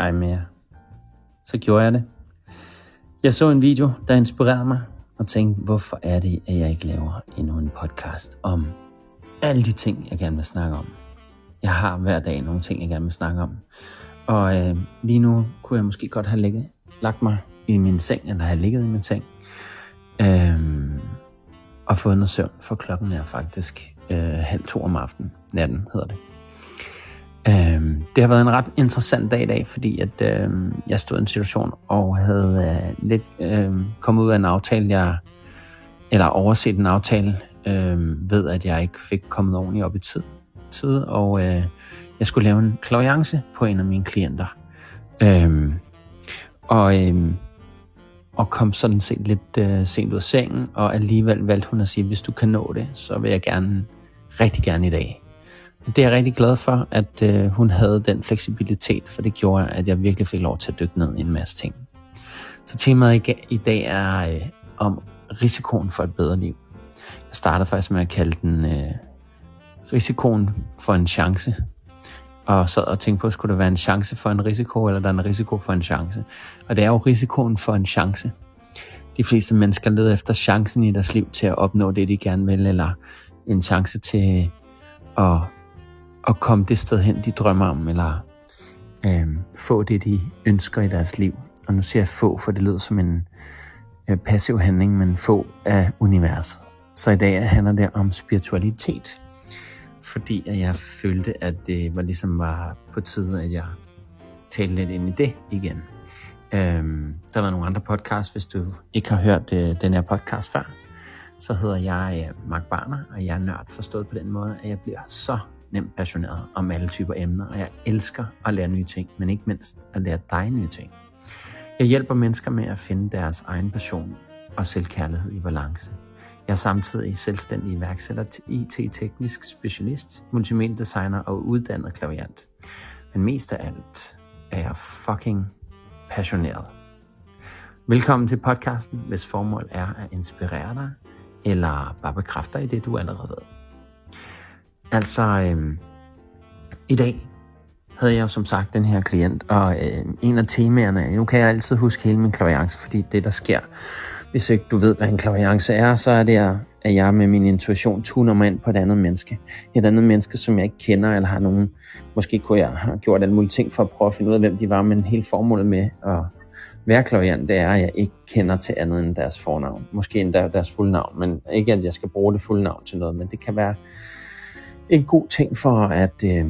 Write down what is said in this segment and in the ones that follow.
hej med jer. Så gjorde jeg det. Jeg så en video, der inspirerede mig, og tænkte, hvorfor er det, at jeg ikke laver endnu en podcast om alle de ting, jeg gerne vil snakke om. Jeg har hver dag nogle ting, jeg gerne vil snakke om. Og øh, lige nu kunne jeg måske godt have ligget, lagt mig i min seng, eller have ligget i min seng, øh, og fået noget søvn, for klokken er faktisk øh, halv to om aftenen. Natten hedder det. Øhm, det har været en ret interessant dag i dag, fordi at øhm, jeg stod i en situation og havde øh, lidt øh, kommet ud af en aftale, jeg, eller overset en aftale, øh, ved at jeg ikke fik kommet ordentligt op i tid, tid og øh, jeg skulle lave en klaviance på en af mine klienter. Øh, og, øh, og kom sådan set lidt øh, sent ud af sengen, og alligevel valgte hun at sige, hvis du kan nå det, så vil jeg gerne, rigtig gerne i dag. Det er jeg rigtig glad for, at øh, hun havde den fleksibilitet, for det gjorde, at jeg virkelig fik lov til at dykke ned i en masse ting. Så temaet i, dag er øh, om risikoen for et bedre liv. Jeg startede faktisk med at kalde den øh, risikoen for en chance. Og så og tænkte på, skulle der være en chance for en risiko, eller der er en risiko for en chance. Og det er jo risikoen for en chance. De fleste mennesker leder efter chancen i deres liv til at opnå det, de gerne vil, eller en chance til at at komme det sted hen, de drømmer om, eller øh, få det, de ønsker i deres liv. Og nu siger jeg få, for det lyder som en øh, passiv handling, men få af universet. Så i dag handler det om spiritualitet, fordi at jeg følte, at det var ligesom var på tide, at jeg talte lidt ind i det igen. Øhm, der var nogle andre podcasts, hvis du ikke har hørt øh, den her podcast før. Så hedder jeg øh, Mark Barner, og jeg er nørd forstået på den måde, at jeg bliver så nemt passioneret om alle typer emner, og jeg elsker at lære nye ting, men ikke mindst at lære dig nye ting. Jeg hjælper mennesker med at finde deres egen passion og selvkærlighed i balance. Jeg er samtidig selvstændig iværksætter til IT-teknisk specialist, multimediedesigner og uddannet klaviant. Men mest af alt er jeg fucking passioneret. Velkommen til podcasten, hvis formål er at inspirere dig, eller bare bekræfte dig i det, du allerede ved. Altså, øh, i dag havde jeg jo som sagt den her klient, og øh, en af temaerne, nu kan jeg altid huske hele min klaviance, fordi det der sker, hvis ikke du ved, hvad en klaviance er, så er det, at jeg med min intuition tuner mig ind på et andet menneske. Et andet menneske, som jeg ikke kender, eller har nogen, måske kunne jeg have gjort alle mulige ting for at prøve at finde ud af, hvem de var, men hele formålet med at være klaviant, det er, at jeg ikke kender til andet end deres fornavn. Måske endda deres fulde navn, men ikke at jeg skal bruge det fulde navn til noget, men det kan være en god ting for at, øh,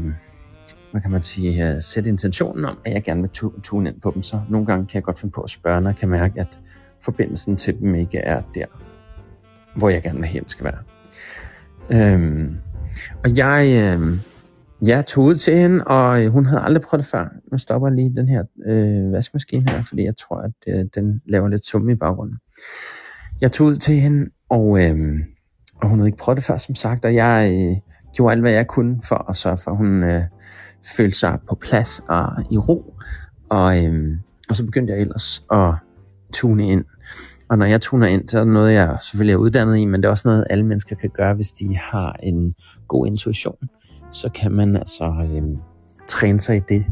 hvad kan man sige, uh, sætte intentionen om, at jeg gerne vil tune ind på dem. Så nogle gange kan jeg godt finde på at spørge, når jeg kan mærke, at forbindelsen til dem ikke er der, hvor jeg gerne vil hen skal være. Øhm, og jeg, øh, jeg tog ud til hende, og øh, hun havde aldrig prøvet det før. Nu stopper jeg lige den her øh, vaskemaskine her, fordi jeg tror, at øh, den laver lidt summe i baggrunden. Jeg tog ud til hende, og, øh, og hun havde ikke prøvet det før, som sagt, og jeg, øh, gjorde alt, hvad jeg kunne for at sørge for, at hun øh, følte sig på plads og i ro. Og, øh, og så begyndte jeg ellers at tune ind. Og når jeg tuner ind, så er det noget, jeg selvfølgelig er uddannet i, men det er også noget, alle mennesker kan gøre, hvis de har en god intuition. Så kan man altså øh, træne sig i det.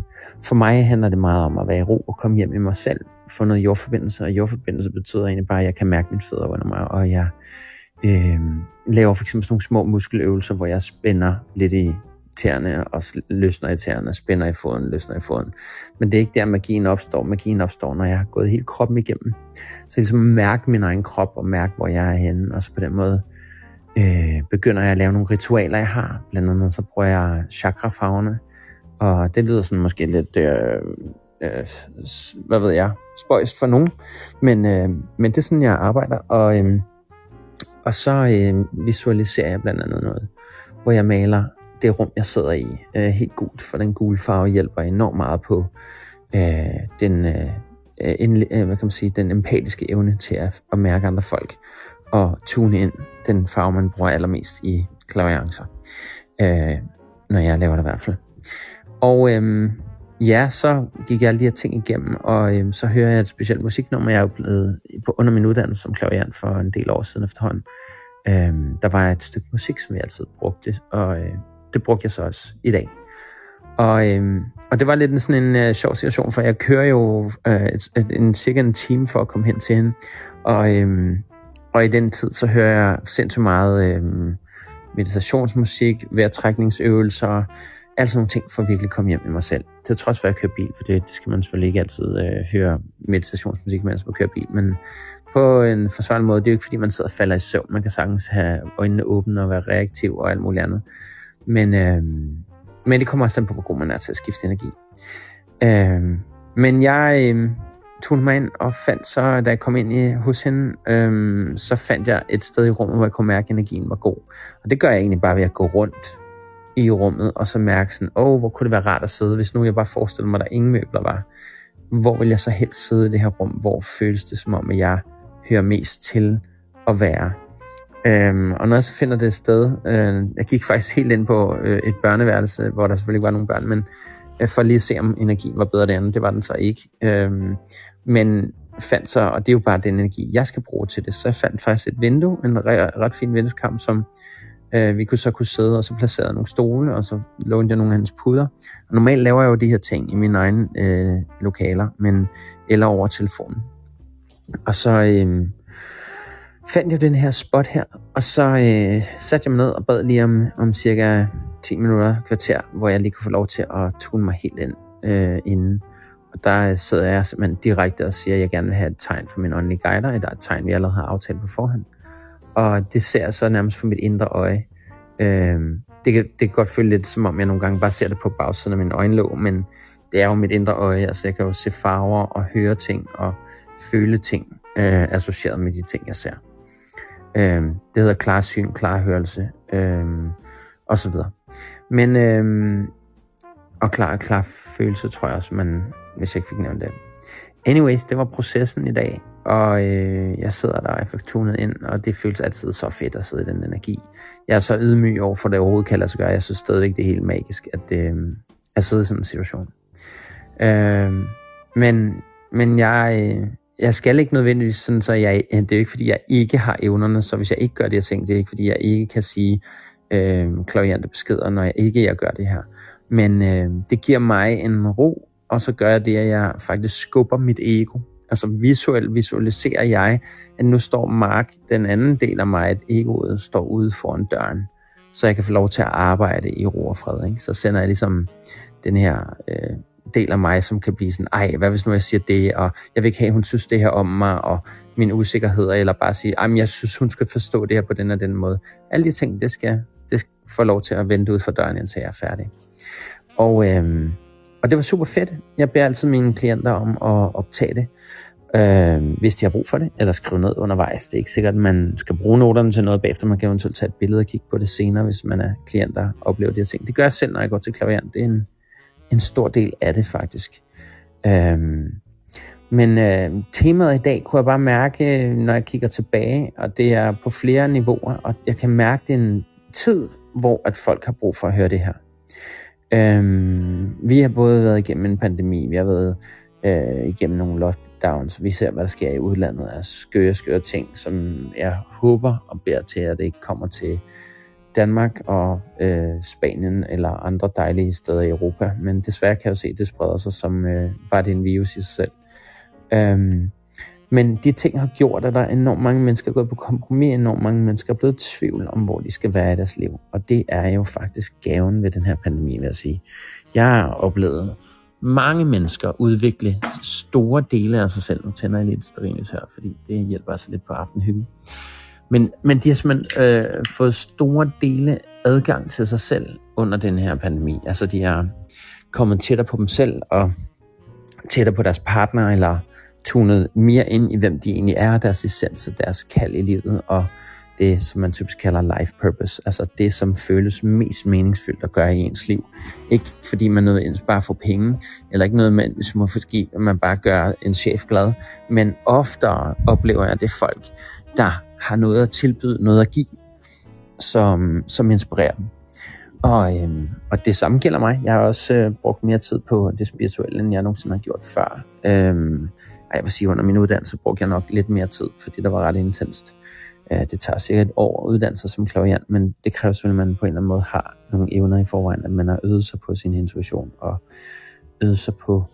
For mig handler det meget om at være i ro og komme hjem i mig selv, få noget jordforbindelse, og jordforbindelse betyder egentlig bare, at jeg kan mærke mine fødder under mig, og jeg øh, laver for eksempel sådan nogle små muskeløvelser, hvor jeg spænder lidt i tæerne og løsner i tæerne, spænder i foden, løsner i foden. Men det er ikke der, magien opstår. Magien opstår, når jeg har gået hele kroppen igennem. Så ligesom mærke min egen krop og mærke, hvor jeg er henne. Og så på den måde øh, begynder jeg at lave nogle ritualer, jeg har. Blandt andet så bruger jeg chakrafarverne. Og det lyder sådan måske lidt, øh, øh, hvad ved jeg, spøjst for nogen. Men, øh, men det er sådan, jeg arbejder. Og øh, og så øh, visualiserer jeg blandt andet noget, hvor jeg maler det rum, jeg sidder i, øh, helt gult, for den gule farve hjælper enormt meget på øh, den, øh, en, øh, hvad kan man sige, den empatiske evne til at, at mærke andre folk og tune ind den farve, man bruger allermest i klaviancer, øh, når jeg laver det i hvert fald. Og øh, ja, så gik jeg alle de her ting igennem, og øhm, så hører jeg et specielt musiknummer, jeg er blevet på, under min uddannelse som klaviant for en del år siden efterhånden. Øhm, der var et stykke musik, som jeg altid brugte, og øh, det brugte jeg så også i dag. Og, øhm, og det var lidt en, sådan en øh, sjov situation, for jeg kører jo øh, et, et, en cirka en time for at komme hen til hende. Og, øhm, og i den tid, så hører jeg sindssygt meget øhm, meditationsmusik, vejrtrækningsøvelser, alle sådan nogle ting for at virkelig komme hjem med mig selv. Til trods for, at jeg kører bil, for det, det skal man selvfølgelig ikke altid øh, høre meditationsmusik, mens altså man kører bil, men på en forsvarlig måde. Det er jo ikke, fordi man sidder og falder i søvn. Man kan sagtens have øjnene åbne og være reaktiv og alt muligt andet. Men, øh, men det kommer også på, hvor god man er til at skifte energi. Øh, men jeg øh, tog mig ind og fandt så, da jeg kom ind i, hos hende, øh, så fandt jeg et sted i rummet, hvor jeg kunne mærke, at energien var god. Og det gør jeg egentlig bare ved at gå rundt i rummet, og så mærke sådan, åh, oh, hvor kunne det være rart at sidde, hvis nu jeg bare forestillede mig, at der ingen møbler var. Hvor vil jeg så helst sidde i det her rum? Hvor føles det som om, at jeg hører mest til at være. Øhm, og når jeg så finder det sted, øh, jeg gik faktisk helt ind på øh, et børneværelse, hvor der selvfølgelig ikke var nogen børn, men øh, for lige at se, om energien var bedre derinde. Det var den så ikke. Øhm, men fandt så, og det er jo bare den energi, jeg skal bruge til det, så jeg fandt faktisk et vindue, en ret, ret fin vindueskamp, som øh, vi kunne så kunne sidde, og så placerede nogle stole, og så lånte jeg nogle af hans puder. Og normalt laver jeg jo de her ting i mine egne øh, lokaler, men eller over telefonen. Og så øh, fandt jeg den her spot her, og så øh, satte jeg mig ned og bad lige om, om cirka 10 minutter, kvarter, hvor jeg lige kunne få lov til at tune mig helt ind øh, inden. Og der sidder jeg simpelthen direkte og siger, at jeg gerne vil have et tegn for min åndelige guider. Der er et tegn, vi allerede har aftalt på forhånd. Og det ser jeg så nærmest for mit indre øje. Øh, det, kan, det kan godt føle lidt som om, jeg nogle gange bare ser det på bagsiden af min øjenlåg, men det er jo mit indre øje. Altså jeg kan jo se farver og høre ting og føle ting øh, associeret med de ting, jeg ser. Øh, det hedder klar syn, klar hørelse øh, og så videre. Men, øh, og klar, klar følelse, tror jeg også, man, hvis jeg ikke fik nævnt det. Anyways, det var processen i dag, og øh, jeg sidder der og jeg tunet ind, og det føles altid så fedt at sidde i den energi. Jeg er så ydmyg over for det overhovedet kan lade sig gøre. Jeg synes stadigvæk, det er helt magisk, at, øh, at sidde i sådan en situation. Øh, men, men jeg, øh, jeg skal ikke nødvendigvis sådan, så jeg, det er jo ikke, fordi jeg ikke har evnerne, så hvis jeg ikke gør det her ting, det er ikke, fordi jeg ikke kan sige øh, klaviante beskeder, når jeg ikke jeg gør det her. Men øh, det giver mig en ro, og så gør jeg det, at jeg faktisk skubber mit ego. Altså visuelt visualiserer jeg, at nu står Mark, den anden del af mig, at egoet står ude foran døren, så jeg kan få lov til at arbejde i ro og fred. Ikke? Så sender jeg ligesom den her øh, del af mig, som kan blive sådan, ej, hvad hvis nu jeg siger det, og jeg vil ikke have, at hun synes det her om mig, og min usikkerhed, eller bare sige, ej, men jeg synes, hun skal forstå det her på den og den måde. Alle de ting, det skal, det skal få lov til at vente ud for døren, indtil jeg er færdig. Og, øh, og det var super fedt. Jeg beder altid mine klienter om at optage det, øh, hvis de har brug for det, eller skrive ned undervejs. Det er ikke sikkert, at man skal bruge noterne til noget bagefter. Man kan eventuelt tage et billede og kigge på det senere, hvis man er klient, der oplever de her ting. Det gør jeg selv, når jeg går til klaveren. Det er en, en stor del af det faktisk. Øh, men øh, temaet i dag kunne jeg bare mærke, når jeg kigger tilbage, og det er på flere niveauer, og jeg kan mærke, det er en tid, hvor at folk har brug for at høre det her. Øhm, vi har både været igennem en pandemi, vi har været øh, igennem nogle lockdowns, vi ser, hvad der sker i udlandet af skøre, skøre ting, som jeg håber og beder til, at det ikke kommer til Danmark og øh, Spanien eller andre dejlige steder i Europa. Men desværre kan jeg jo se, at det spreder sig som øh, var det en virus i sig selv. Øhm, men de ting har gjort, at der er enormt mange mennesker gået på kompromis, enormt mange mennesker er blevet i tvivl om, hvor de skal være i deres liv. Og det er jo faktisk gaven ved den her pandemi, vil jeg sige. Jeg har oplevet mange mennesker udvikle store dele af sig selv. Nu tænder jeg lidt sterinligt her, fordi det hjælper altså lidt på aftenhyggen. Men, men de har simpelthen øh, fået store dele adgang til sig selv under den her pandemi. Altså de har kommet tættere på dem selv og tættere på deres partner, eller tunet mere ind i, hvem de egentlig er, deres essens og deres kald i livet, og det, som man typisk kalder life purpose, altså det, som føles mest meningsfyldt at gøre i ens liv. Ikke fordi man nødvendigvis bare får penge, eller ikke noget med, hvis man, fordi man bare gør en chef glad, men oftere oplever jeg det folk, der har noget at tilbyde, noget at give, som, som inspirerer dem. Og, øhm, og det samme gælder mig. Jeg har også øh, brugt mere tid på det spirituelle, end jeg nogensinde har gjort før. Øhm, jeg vil sige, under min uddannelse brugte jeg nok lidt mere tid, fordi det var ret intenst. Øh, det tager cirka et år at uddanne sig som klaviant, men det kræver selvfølgelig, at man på en eller anden måde har nogle evner i forvejen, at man har øvet sig på sin intuition og øvet sig på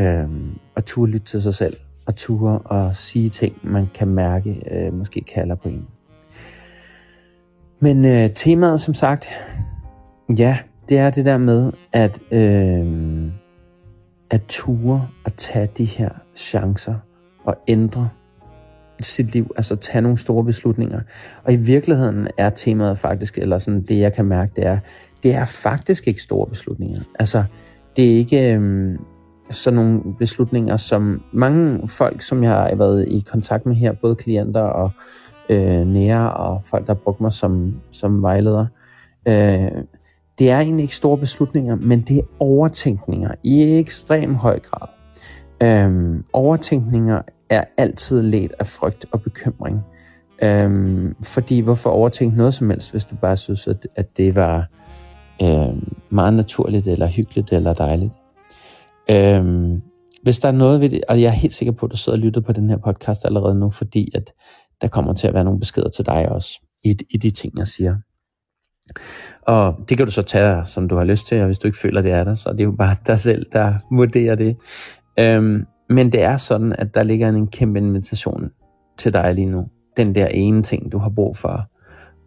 øh, at turde lytte til sig selv og ture og sige ting, man kan mærke, øh, måske kalder på en. Men øh, temaet, som sagt, ja, det er det der med, at, øh, at ture at tage de her chancer og ændre sit liv, altså tage nogle store beslutninger. Og i virkeligheden er temaet faktisk, eller sådan det jeg kan mærke, det er, det er faktisk ikke store beslutninger. Altså, det er ikke øhm, sådan nogle beslutninger, som mange folk, som jeg har været i kontakt med her, både klienter og øh, nære og folk, der har brugt mig som, som vejleder, øh, det er egentlig ikke store beslutninger, men det er overtænkninger i ekstrem høj grad. Øhm, overtænkninger er altid let af frygt og bekymring. Øhm, fordi hvorfor overtænke noget som helst, hvis du bare synes, at, at det var øhm, meget naturligt, eller hyggeligt, eller dejligt. Øhm, hvis der er noget ved det, og jeg er helt sikker på, at du sidder og lytter på den her podcast allerede nu, fordi at der kommer til at være nogle beskeder til dig også, i, i de ting, jeg siger. Og det kan du så tage, som du har lyst til, og hvis du ikke føler, det er der, så det er det jo bare dig selv, der vurderer det. Øhm, men det er sådan, at der ligger en kæmpe invitation til dig lige nu. Den der ene ting, du har brug for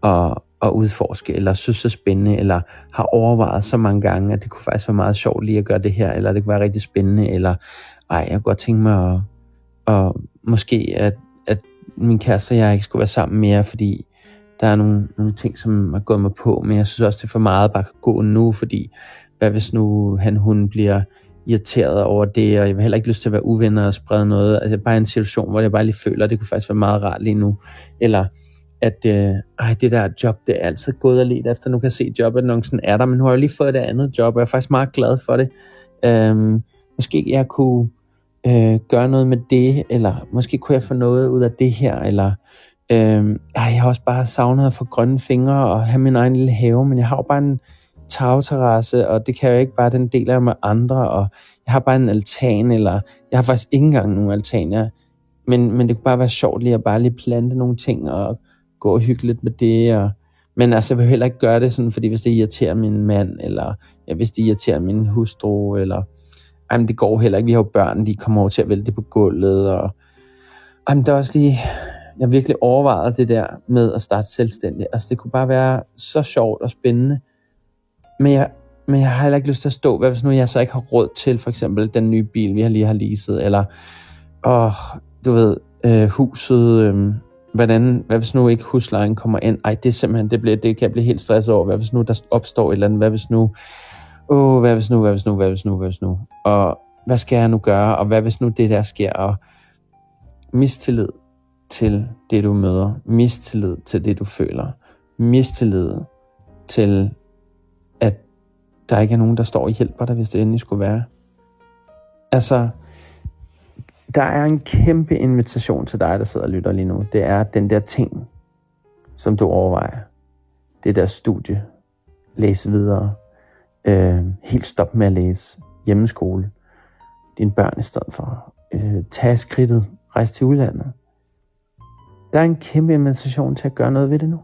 at, at udforske, eller synes er spændende, eller har overvejet så mange gange, at det kunne faktisk være meget sjovt lige at gøre det her, eller det kunne være rigtig spændende, eller ej, jeg kunne godt tænke mig at, at måske, at, at min kæreste og jeg ikke skulle være sammen mere, fordi der er nogle, nogle ting, som har gået mig på, men jeg synes også, det er for meget bare at gå nu, fordi hvad hvis nu han, hun bliver irriteret over det, og jeg vil heller ikke lyst til at være uvenner og sprede noget. Altså bare en situation, hvor jeg bare lige føler, at det kunne faktisk være meget rart lige nu. Eller at øh, ej, det der job, det er altid gået og let efter. Nu kan jeg se, at jobannoncen er der, men nu har jeg lige fået det andet job, og jeg er faktisk meget glad for det. Øhm, måske jeg kunne øh, gøre noget med det, eller måske kunne jeg få noget ud af det her, eller øh, ej, jeg har også bare savnet at få grønne fingre og have min egen lille have, men jeg har jo bare en tagterrasse, og det kan jeg jo ikke bare, den deler jeg med andre, og jeg har bare en altan, eller jeg har faktisk ikke engang nogen altan, jeg, men, men det kunne bare være sjovt lige at bare lige plante nogle ting, og gå og hygge lidt med det, og, men altså, jeg vil heller ikke gøre det sådan, fordi hvis det irriterer min mand, eller ja, hvis det irriterer min hustru, eller jamen, det går heller ikke, vi har jo børn, de kommer over til at vælte på gulvet, og jamen, der er også lige, jeg virkelig overvejet det der med at starte selvstændig. Altså, det kunne bare være så sjovt og spændende, men jeg, men jeg har heller ikke lyst til at stå, hvad hvis nu jeg så ikke har råd til for eksempel den nye bil, vi har lige har leaset, eller åh, du ved, øh, huset, øh, hvordan, hvad hvis nu ikke huslejen kommer ind? Ej, det er simpelthen, det, bliver, det kan jeg blive helt stresset over. Hvad hvis nu der opstår et eller andet? Hvad hvis nu, åh, hvad hvis nu, hvad hvis nu, hvad hvis nu, hvad hvis nu? Og hvad skal jeg nu gøre? Og hvad hvis nu det der sker? Og mistillid til det, du møder. Mistillid til det, du føler. Mistillid til der ikke er nogen, der står og hjælper dig, hvis det endelig skulle være. Altså, der er en kæmpe invitation til dig, der sidder og lytter lige nu. Det er den der ting, som du overvejer. Det der studie. Læs videre. Øh, helt stop med at læse. Hjemmeskole. Dine børn i stedet for. Øh, tag skridtet. Rejs til udlandet. Der er en kæmpe invitation til at gøre noget ved det nu.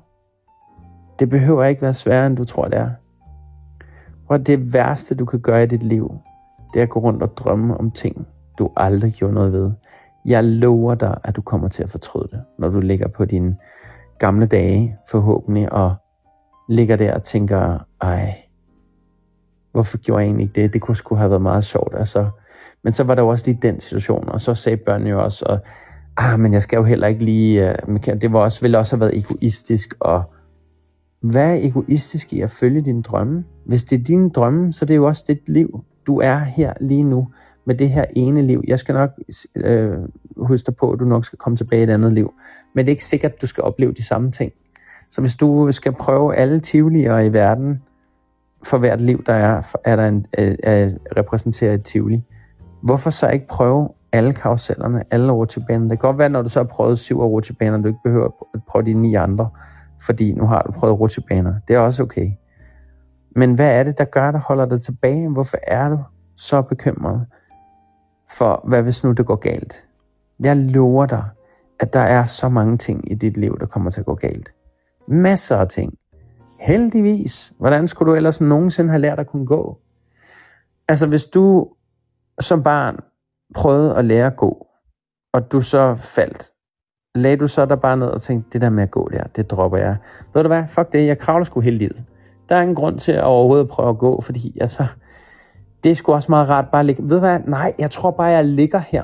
Det behøver ikke være sværere, end du tror, det er. Og det værste, du kan gøre i dit liv, det er at gå rundt og drømme om ting, du aldrig gjorde noget ved. Jeg lover dig, at du kommer til at fortryde det, når du ligger på dine gamle dage, forhåbentlig, og ligger der og tænker, ej, hvorfor gjorde jeg egentlig ikke det? Det kunne sgu have været meget sjovt. Altså. Men så var der jo også lige den situation, og så sagde børnene jo også, og, ah, men jeg skal jo heller ikke lige, uh, det var også, ville også have været egoistisk, og hvad er egoistisk i at følge dine drømme? Hvis det er dine drømme, så det er jo også dit liv. Du er her lige nu med det her ene liv. Jeg skal nok øh, huske dig på, at du nok skal komme tilbage i et andet liv. Men det er ikke sikkert, at du skal opleve de samme ting. Så hvis du skal prøve alle tivolier i verden, for hvert liv, der er, er der en, øh, er, er repræsenteret et tivoli. Hvorfor så ikke prøve alle karusellerne, alle rutsjebaner? Det kan godt være, når du så har prøvet syv af rutsjebanerne, du ikke behøver at prøve de ni andre fordi nu har du prøvet rutsjebaner. Det er også okay. Men hvad er det, der gør, der holder dig tilbage? Hvorfor er du så bekymret for, hvad hvis nu det går galt? Jeg lover dig, at der er så mange ting i dit liv, der kommer til at gå galt. Masser af ting. Heldigvis. Hvordan skulle du ellers nogensinde have lært at kunne gå? Altså, hvis du som barn prøvede at lære at gå, og du så faldt, lagde du så der bare ned og tænkte, det der med at gå der, det dropper jeg. Ved du hvad? Fuck det, jeg kravler sgu hele livet. Der er ingen grund til at overhovedet prøve at gå, fordi altså, det er sgu også meget rart bare at ligge. Ved du hvad? Nej, jeg tror bare, jeg ligger her.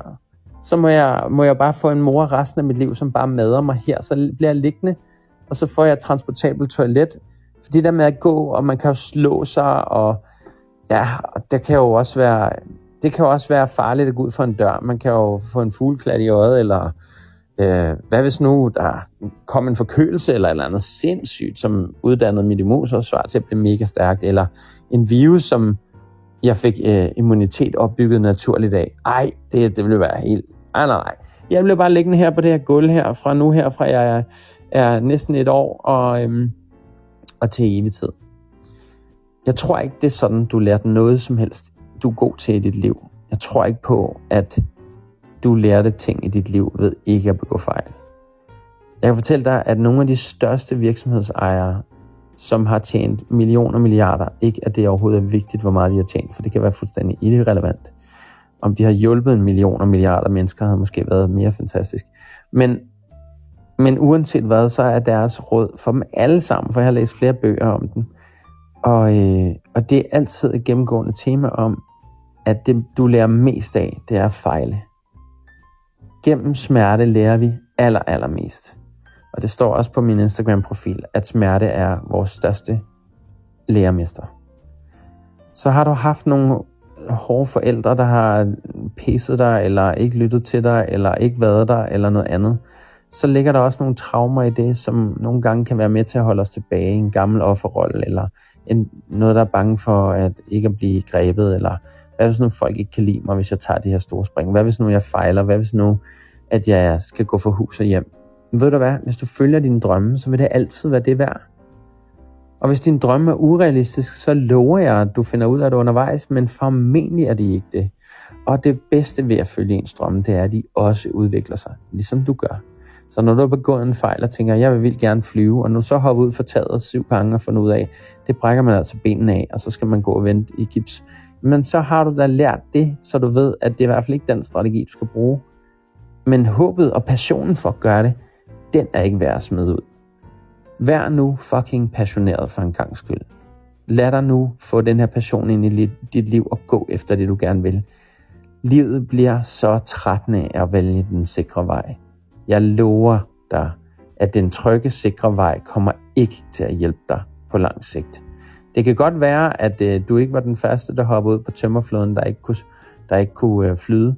Så må jeg, må jeg bare få en mor resten af mit liv, som bare mader mig her. Så bliver jeg liggende, og så får jeg et transportabelt toilet. For det der med at gå, og man kan jo slå sig, og ja, det kan jo også være, det kan jo også være farligt at gå ud for en dør. Man kan jo få en fugleklat i øjet, eller øh, hvad hvis nu der kom en forkølelse, eller et eller andet sindssygt, som uddannede mit immunforsvar til at blive mega stærkt, eller en virus, som jeg fik øh, immunitet opbygget naturligt af. Ej, det, det ville være helt... Ej, nej, nej. Jeg blev bare liggende her på det her gulv her, fra nu her, fra jeg er, er næsten et år, og, øhm, og til evig tid. Jeg tror ikke, det er sådan, du lærte noget som helst, du er god til i dit liv. Jeg tror ikke på, at du lærte ting i dit liv ved ikke at begå fejl. Jeg kan fortælle dig, at nogle af de største virksomhedsejere, som har tjent millioner og milliarder, ikke at det overhovedet er vigtigt, hvor meget de har tjent, for det kan være fuldstændig irrelevant. Om de har hjulpet en million og milliarder mennesker, havde måske været mere fantastisk. Men, men uanset hvad, så er deres råd for dem alle sammen, for jeg har læst flere bøger om den, og, øh, og det er altid et gennemgående tema om, at det du lærer mest af, det er at fejle. Gennem smerte lærer vi aller, allermest. Og det står også på min Instagram-profil, at smerte er vores største lærermester. Så har du haft nogle hårde forældre, der har pisset dig, eller ikke lyttet til dig, eller ikke været der, eller noget andet, så ligger der også nogle traumer i det, som nogle gange kan være med til at holde os tilbage i en gammel offerrolle, eller en, noget, der er bange for at ikke at blive grebet, eller hvad hvis nu folk ikke kan lide mig, hvis jeg tager de her store spring? Hvad hvis nu jeg fejler? Hvad hvis nu, at jeg skal gå for hus og hjem? Men ved du hvad? Hvis du følger dine drømme, så vil det altid være det værd. Og hvis din drømme er urealistisk, så lover jeg, at du finder ud af det undervejs, men formentlig er det ikke det. Og det bedste ved at følge ens drømme, det er, at de også udvikler sig, ligesom du gør. Så når du har begået en fejl og tænker, jeg vil gerne flyve, og nu så hopper ud for taget syv gange og fundet ud af, det brækker man altså benene af, og så skal man gå og vente i gips. Men så har du da lært det, så du ved, at det er i hvert fald ikke den strategi, du skal bruge. Men håbet og passionen for at gøre det, den er ikke værd at smide ud. Vær nu fucking passioneret for en gang skyld. Lad dig nu få den her passion ind i dit liv og gå efter det, du gerne vil. Livet bliver så trættende af at vælge den sikre vej. Jeg lover dig, at den trygge, sikre vej kommer ikke til at hjælpe dig på lang sigt. Det kan godt være, at øh, du ikke var den første, der hoppede ud på tømmerfloden, der ikke kunne, der ikke kunne øh, flyde,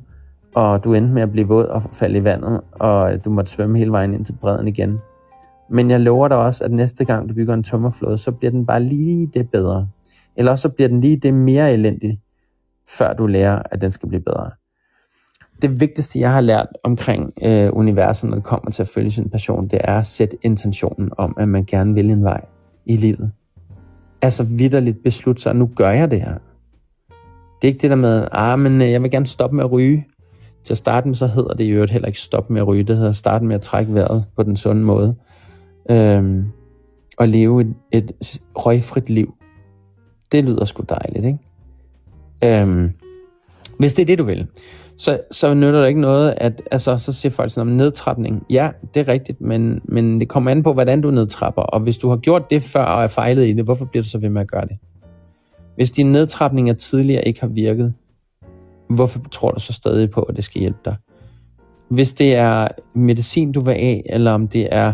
og du endte med at blive våd og falde i vandet, og øh, du måtte svømme hele vejen ind til bredden igen. Men jeg lover dig også, at næste gang du bygger en tømmerflåde, så bliver den bare lige det bedre. Eller også så bliver den lige det mere elendig, før du lærer, at den skal blive bedre. Det vigtigste, jeg har lært omkring øh, universet, når det kommer til at følge sin passion, det er at sætte intentionen om, at man gerne vil en vej i livet. Altså vidderligt beslutte sig, nu gør jeg det her. Det er ikke det der med, ah, men øh, jeg vil gerne stoppe med at ryge. Til at starte med, så hedder det jo heller ikke stoppe med at ryge. Det hedder starte med at trække vejret på den sunde måde. Øhm, og leve et, et røgfrit liv. Det lyder sgu dejligt, ikke? Øhm, hvis det er det, du vil, så, så nytter det ikke noget, at altså, så siger folk sådan om nedtrapning. Ja, det er rigtigt, men, men det kommer an på, hvordan du nedtrapper. Og hvis du har gjort det før og er fejlet i det, hvorfor bliver du så ved med at gøre det? Hvis din nedtrapning af tidligere ikke har virket, hvorfor tror du så stadig på, at det skal hjælpe dig? Hvis det er medicin, du vil af, eller om det er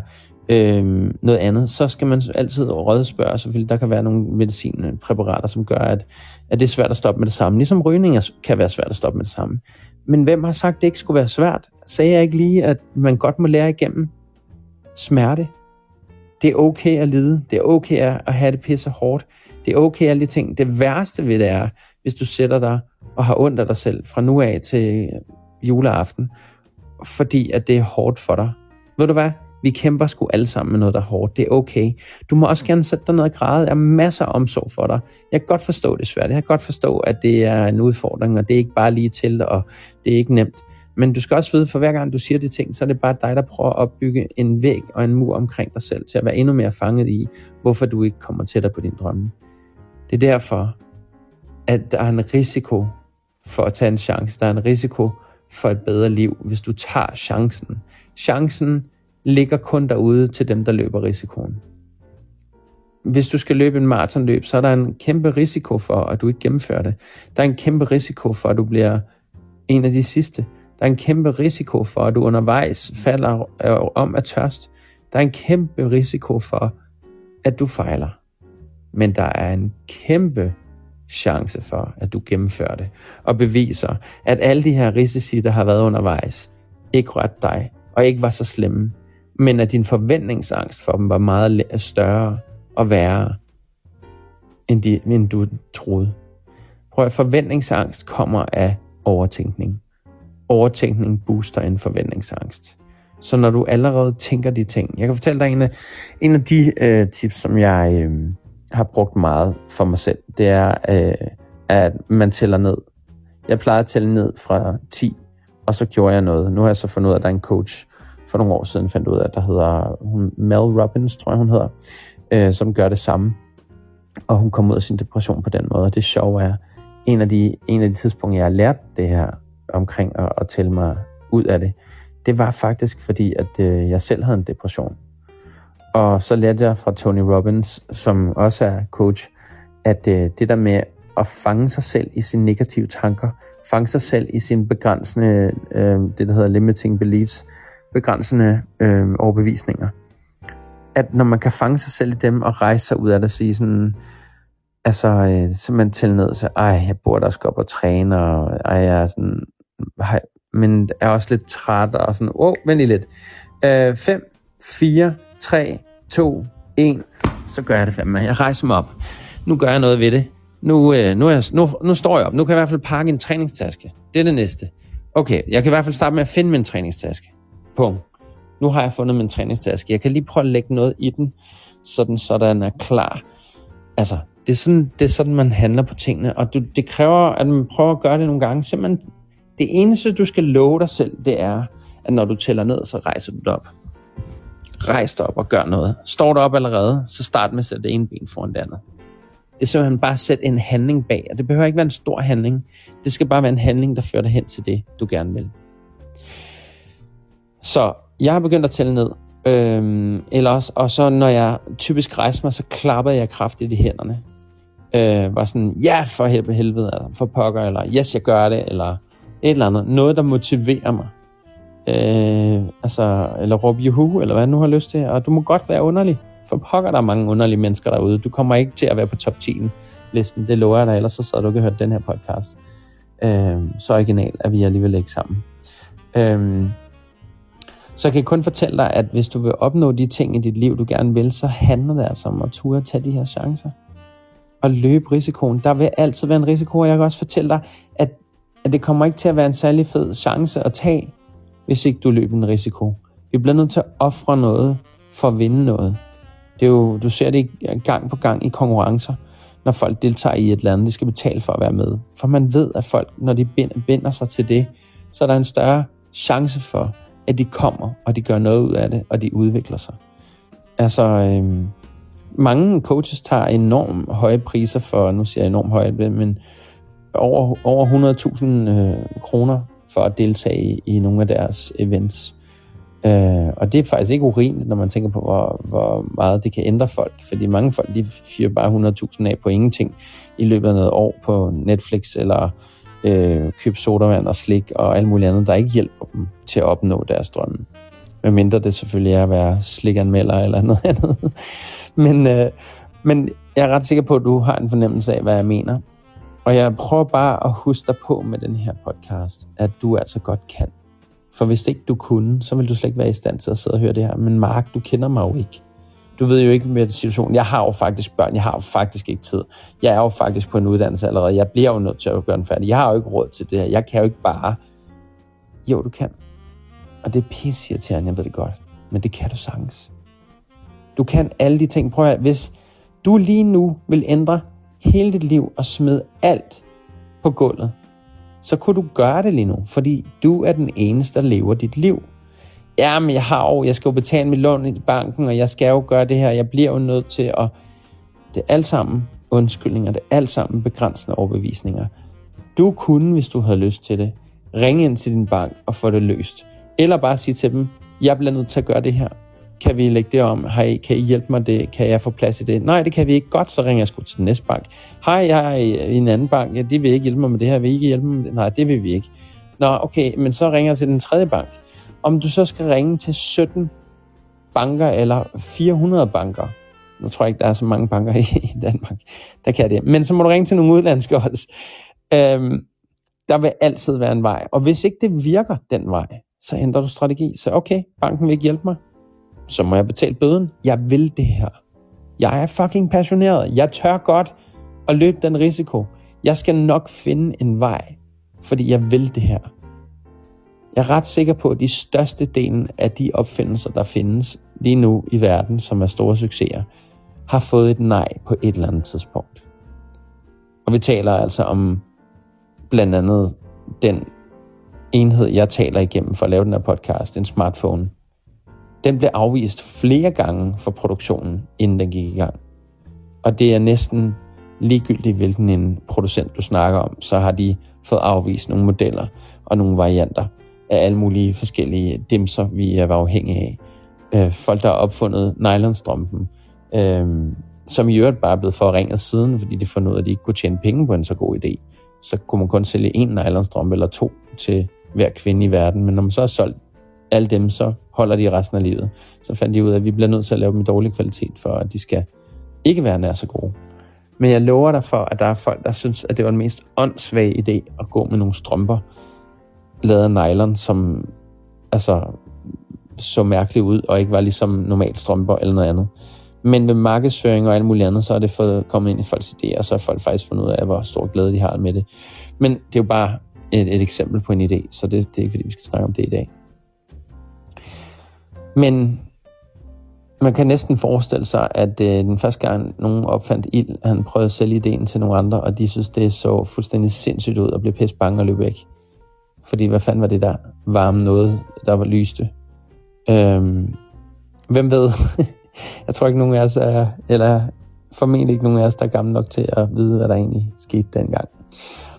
øh, noget andet, så skal man altid rådspørge. Selvfølgelig, der kan være nogle medicinpræparater, som gør, at, at det er svært at stoppe med det samme. Ligesom rygning kan være svært at stoppe med det samme. Men hvem har sagt, at det ikke skulle være svært? Sagde jeg ikke lige, at man godt må lære igennem smerte? Det er okay at lide. Det er okay at have det pisse hårdt. Det er okay alle de ting. Det værste ved det er, hvis du sætter dig og har ondt af dig selv fra nu af til juleaften, fordi at det er hårdt for dig. Ved du hvad? Vi kæmper sgu alle sammen med noget, der er hårdt. Det er okay. Du må også gerne sætte dig ned og græde. Der er masser af omsorg for dig. Jeg kan godt forstå, det svært. Jeg kan godt forstå, at det er en udfordring, og det er ikke bare lige til, og det er ikke nemt. Men du skal også vide, for hver gang du siger de ting, så er det bare dig, der prøver at opbygge en væg og en mur omkring dig selv, til at være endnu mere fanget i, hvorfor du ikke kommer tættere på din drømme. Det er derfor, at der er en risiko for at tage en chance. Der er en risiko for et bedre liv, hvis du tager chancen. Chancen ligger kun derude til dem, der løber risikoen. Hvis du skal løbe en maratonløb, så er der en kæmpe risiko for, at du ikke gennemfører det. Der er en kæmpe risiko for, at du bliver en af de sidste. Der er en kæmpe risiko for, at du undervejs falder øh, om af tørst. Der er en kæmpe risiko for, at du fejler. Men der er en kæmpe chance for, at du gennemfører det, og beviser, at alle de her risici, der har været undervejs, ikke rørte dig, og ikke var så slemme, men at din forventningsangst for dem var meget større og værre, end, de, end du troede. Prøv at forventningsangst kommer af overtænkning. Overtænkning booster en forventningsangst. Så når du allerede tænker de ting, jeg kan fortælle dig en af, en af de øh, tips, som jeg øh, har brugt meget for mig selv, det er, øh, at man tæller ned. Jeg plejer at tælle ned fra 10, og så gjorde jeg noget. Nu har jeg så fundet ud af, at der er en coach for nogle år siden, fandt ud af, at der hedder hun, Mel Robbins, tror jeg hun hedder, øh, som gør det samme. Og hun kom ud af sin depression på den måde. Og det sjove er, en af de, en af de tidspunkter, jeg har lært det her omkring at, at tælle mig ud af det, det var faktisk fordi, at øh, jeg selv havde en depression. Og så lærte jeg fra Tony Robbins, som også er coach, at øh, det der med at fange sig selv i sine negative tanker, fange sig selv i sine begrænsende, øh, det der hedder limiting beliefs, begrænsende øh, overbevisninger. At når man kan fange sig selv i dem og rejse sig ud af det og sige sådan, altså øh, simpelthen til ned, så ej, jeg burde også gå op og træne, og ej, jeg er sådan, hej, men er også lidt træt, og sådan, åh, oh, vent lige lidt. 5, 4, 3, 2, 1, så gør jeg det fandme. Jeg rejser mig op. Nu gør jeg noget ved det. Nu, øh, nu, er jeg, nu, nu står jeg op. Nu kan jeg i hvert fald pakke en træningstaske. Det er det næste. Okay, jeg kan i hvert fald starte med at finde min træningstaske. Pum. Nu har jeg fundet min træningstaske. Jeg kan lige prøve at lægge noget i den, sådan så den er klar. Altså, det er, sådan, det er sådan, man handler på tingene, og du, det kræver, at man prøver at gøre det nogle gange. Simpelthen, det eneste, du skal love dig selv, det er, at når du tæller ned, så rejser du dig op. Rejs dig op og gør noget. Står du op allerede, så start med at sætte det ene ben foran det andet. Det er simpelthen bare at sætte en handling bag, og det behøver ikke være en stor handling. Det skal bare være en handling, der fører dig hen til det, du gerne vil. Så jeg har begyndt at tælle ned. Øhm, eller også, og så når jeg typisk rejser mig, så klapper jeg kraftigt i hænderne. Øh, var sådan, ja for helvede, eller for pokker, eller yes, jeg gør det, eller et eller andet. Noget, der motiverer mig. Øh, altså, eller råbe juhu, eller hvad du nu har lyst til. Og du må godt være underlig. For pokker, der er mange underlige mennesker derude. Du kommer ikke til at være på top 10 listen. Det lover jeg dig, ellers så sad du ikke hørt den her podcast. Øh, så original er vi alligevel ikke sammen. Øh, så jeg kan kun fortælle dig, at hvis du vil opnå de ting i dit liv, du gerne vil, så handler det altså om at turde tage de her chancer. Og løbe risikoen. Der vil altid være en risiko, og jeg kan også fortælle dig, at, at det kommer ikke til at være en særlig fed chance at tage, hvis ikke du løber en risiko. Vi bliver nødt til at ofre noget for at vinde noget. Det er jo, du ser det gang på gang i konkurrencer, når folk deltager i et land, de skal betale for at være med. For man ved, at folk, når de binder sig til det, så er der en større chance for, at de kommer, og de gør noget ud af det, og de udvikler sig. Altså, øh, mange coaches tager enormt høje priser for, nu siger jeg enormt højt, men over, over 100.000 øh, kroner for at deltage i, i nogle af deres events. Øh, og det er faktisk ikke urimeligt, når man tænker på, hvor, hvor meget det kan ændre folk. Fordi mange folk, de fyrer bare 100.000 af på ingenting i løbet af noget år på Netflix eller øh, købe sodavand og slik og alt muligt andet, der ikke hjælper dem til at opnå deres drømme. Medmindre det selvfølgelig er at være slikanmelder eller noget andet. men, øh, men jeg er ret sikker på, at du har en fornemmelse af, hvad jeg mener. Og jeg prøver bare at huske dig på med den her podcast, at du altså godt kan. For hvis ikke du kunne, så vil du slet ikke være i stand til at sidde og høre det her. Men Mark, du kender mig jo ikke du ved jo ikke med situationen. Jeg har jo faktisk børn, jeg har jo faktisk ikke tid. Jeg er jo faktisk på en uddannelse allerede. Jeg bliver jo nødt til at gøre den færdig. Jeg har jo ikke råd til det her. Jeg kan jo ikke bare... Jo, du kan. Og det er pisse jeg ved det godt. Men det kan du sagtens. Du kan alle de ting. Prøv at hvis du lige nu vil ændre hele dit liv og smide alt på gulvet, så kunne du gøre det lige nu, fordi du er den eneste, der lever dit liv. Ja, men jeg har jo, jeg skal jo betale mit lån i banken, og jeg skal jo gøre det her, jeg bliver jo nødt til at... Det er alt sammen undskyldninger, det er alt sammen begrænsende overbevisninger. Du kunne, hvis du havde lyst til det, ringe ind til din bank og få det løst. Eller bare sige til dem, jeg bliver nødt til at gøre det her. Kan vi lægge det om? Hej, kan I hjælpe mig det? Kan jeg få plads i det? Nej, det kan vi ikke. Godt, så ringer jeg sgu til den næste bank. Hej, jeg er i en anden bank. Ja, de vil ikke hjælpe mig med det her. Vil I ikke hjælpe mig med det? Nej, det vil vi ikke. Nå, okay, men så ringer jeg til den tredje bank. Om du så skal ringe til 17 banker eller 400 banker, nu tror jeg ikke, der er så mange banker i Danmark, der kan det. Men så må du ringe til nogle udlandske også. Øhm, der vil altid være en vej. Og hvis ikke det virker den vej, så ændrer du strategi. Så okay, banken vil ikke hjælpe mig. Så må jeg betale bøden. Jeg vil det her. Jeg er fucking passioneret. Jeg tør godt at løbe den risiko. Jeg skal nok finde en vej, fordi jeg vil det her. Jeg er ret sikker på, at de største delen af de opfindelser, der findes lige nu i verden, som er store succeser, har fået et nej på et eller andet tidspunkt. Og vi taler altså om blandt andet den enhed, jeg taler igennem for at lave den her podcast, en smartphone. Den blev afvist flere gange for produktionen, inden den gik i gang. Og det er næsten ligegyldigt, hvilken en producent du snakker om, så har de fået afvist nogle modeller og nogle varianter af alle mulige forskellige dimser, vi er afhængige af. Øh, folk, der har opfundet nylonstrømpen, øh, som i øvrigt bare er blevet forringet siden, fordi de fandt ud af, at de ikke kunne tjene penge på en så god idé. Så kunne man kun sælge en nylonstrømpe eller to til hver kvinde i verden. Men når man så har solgt alle dem, så holder de resten af livet. Så fandt de ud af, at vi bliver nødt til at lave dem i dårlig kvalitet, for at de skal ikke være nær så gode. Men jeg lover dig for, at der er folk, der synes, at det var den mest åndssvage idé at gå med nogle strømper, lavet af nylon, som altså, så mærkeligt ud, og ikke var ligesom normalt strømper eller noget andet. Men med markedsføring og alt muligt andet, så er det fået kommet ind i folks idéer, og så har folk faktisk fundet ud af, hvor stor glæde de har med det. Men det er jo bare et, et eksempel på en idé, så det, det er ikke fordi, vi skal snakke om det i dag. Men man kan næsten forestille sig, at øh, den første gang nogen opfandt ild, han prøvede at sælge ideen til nogle andre, og de synes, det så fuldstændig sindssygt ud og blev pisse bange og løb væk. Fordi hvad fanden var det der varme noget, der var lyste? Øhm, hvem ved? jeg tror ikke nogen af os er, eller formentlig ikke nogen af os, der er gamle nok til at vide, hvad der egentlig skete dengang.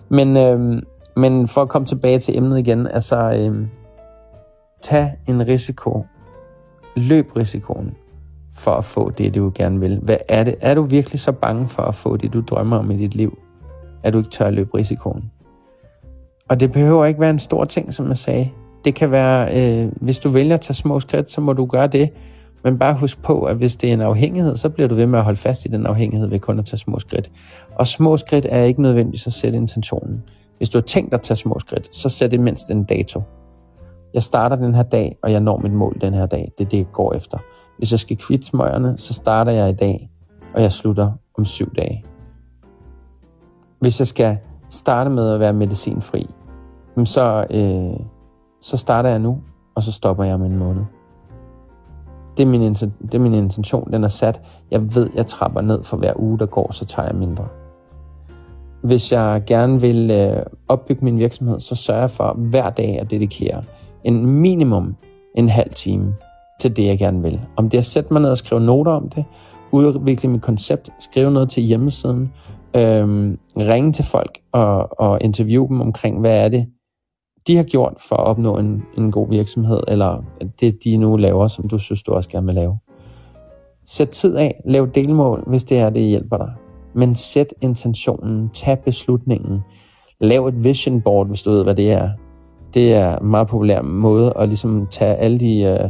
Men, øhm, men for at komme tilbage til emnet igen, altså øhm, tag en risiko. Løb risikoen for at få det, du gerne vil. Hvad er det? Er du virkelig så bange for at få det, du drømmer om i dit liv, at du ikke tør at løbe risikoen? Og det behøver ikke være en stor ting, som jeg sagde. Det kan være, øh, hvis du vælger at tage små skridt, så må du gøre det. Men bare husk på, at hvis det er en afhængighed, så bliver du ved med at holde fast i den afhængighed ved kun at tage små skridt. Og små skridt er ikke nødvendigvis at sætte intentionen. Hvis du har tænkt at tage små skridt, så sæt det mindst en dato. Jeg starter den her dag, og jeg når mit mål den her dag. Det er det, jeg går efter. Hvis jeg skal kvitte smøgerne, så starter jeg i dag, og jeg slutter om syv dage. Hvis jeg skal starte med at være medicinfri, så, øh, så starter jeg nu, og så stopper jeg om en måned. Det er, min, det er min intention, den er sat. Jeg ved, jeg trapper ned for hver uge, der går, så tager jeg mindre. Hvis jeg gerne vil øh, opbygge min virksomhed, så sørger jeg for hver dag at dedikere en minimum en halv time til det, jeg gerne vil. Om det er at sætte mig ned og skrive noter om det, udvikle mit koncept, skrive noget til hjemmesiden, øhm, ringe til folk og, og interviewe dem omkring, hvad er det, de har gjort for at opnå en, en god virksomhed, eller det, de nu laver, som du synes, du også gerne vil lave. Sæt tid af, lav delmål, hvis det er, det hjælper dig. Men sæt intentionen, tag beslutningen, lav et vision board, hvis du ved, hvad det er. Det er en meget populær måde at ligesom tage alle de øh,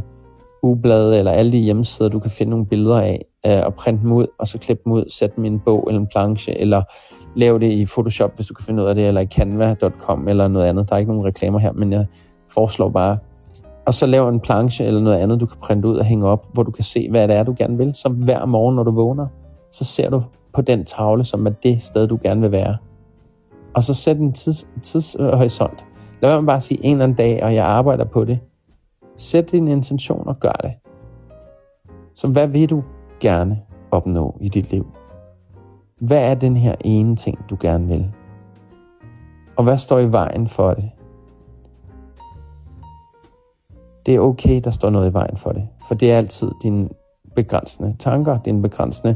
ublade eller alle de hjemmesider, du kan finde nogle billeder af, øh, og printe dem ud, og så klippe dem ud, sætte dem i en bog eller en planche, eller lav det i Photoshop, hvis du kan finde ud af det, eller i canva.com eller noget andet. Der er ikke nogen reklamer her, men jeg foreslår bare. Og så lav en planche eller noget andet, du kan printe ud og hænge op, hvor du kan se, hvad det er, du gerne vil. Så hver morgen, når du vågner, så ser du på den tavle, som er det sted, du gerne vil være. Og så sæt en tids, tidshorisont. Lad være med bare at sige en eller anden dag, og jeg arbejder på det. Sæt din intention og gør det. Så hvad vil du gerne opnå i dit liv? Hvad er den her ene ting, du gerne vil? Og hvad står i vejen for det? Det er okay, der står noget i vejen for det. For det er altid dine begrænsende tanker, dine begrænsende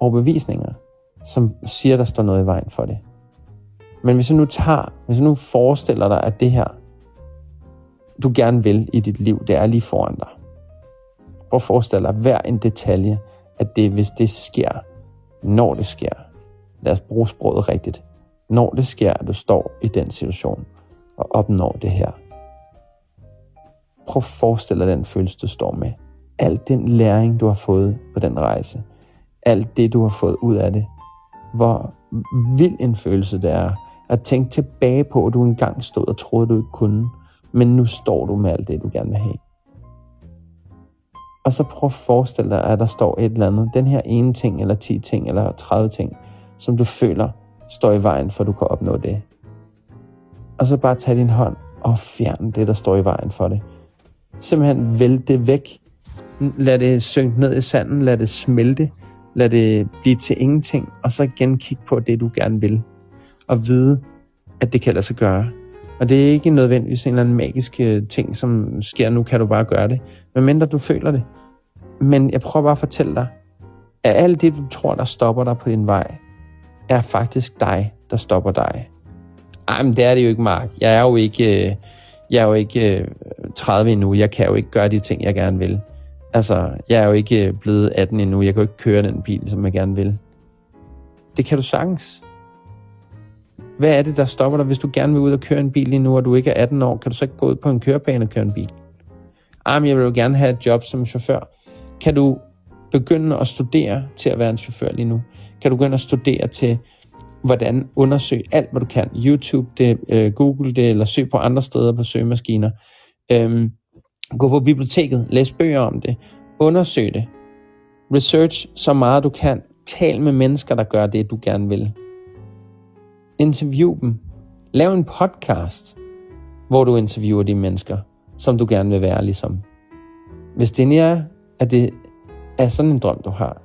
overbevisninger, som siger, der står noget i vejen for det. Men hvis du nu tager, hvis du nu forestiller dig, at det her, du gerne vil i dit liv, det er lige foran dig. Prøv at forestille dig hver en detalje, at det, hvis det sker, når det sker, lad os bruge sproget rigtigt, når det sker, at du står i den situation og opnår det her. Prøv at forestille dig den følelse, du står med. Al den læring, du har fået på den rejse. Alt det, du har fået ud af det. Hvor vild en følelse det er at tænke tilbage på, at du engang stod og troede, du ikke kunne. Men nu står du med alt det, du gerne vil have. Og så prøv at forestille dig, at der står et eller andet. Den her ene ting, eller 10 ting, eller 30 ting, som du føler står i vejen for, at du kan opnå det. Og så bare tag din hånd og fjern det, der står i vejen for det. Simpelthen vælg det væk. Lad det synke ned i sanden, lad det smelte, lad det blive til ingenting, og så igen kig på det, du gerne vil. Og vide, at det kan lade sig gøre. Og det er ikke nødvendigvis en eller anden magisk øh, ting, som sker, nu kan du bare gøre det. Men mindre du føler det. Men jeg prøver bare at fortælle dig, at alt det, du tror, der stopper dig på din vej, er faktisk dig, der stopper dig. Ej, men det er det jo ikke, Mark. Jeg er jo ikke, øh, jeg er jo ikke øh, 30 endnu. Jeg kan jo ikke gøre de ting, jeg gerne vil. Altså, jeg er jo ikke blevet 18 endnu. Jeg kan jo ikke køre den bil, som jeg gerne vil. Det kan du sagtens. Hvad er det, der stopper dig, hvis du gerne vil ud og køre en bil lige nu, og du ikke er 18 år? Kan du så ikke gå ud på en kørebane og køre en bil? Ah, men jeg vil jo gerne have et job som chauffør. Kan du begynde at studere til at være en chauffør lige nu? Kan du begynde at studere til, hvordan undersøge alt, hvad du kan? YouTube det, øh, Google det, eller søg på andre steder på søgemaskiner. Øhm, gå på biblioteket, læs bøger om det, undersøg det. Research så meget du kan. Tal med mennesker, der gør det, du gerne vil. Interview dem. Lav en podcast, hvor du interviewer de mennesker, som du gerne vil være ligesom. Hvis det er, at det er sådan en drøm, du har.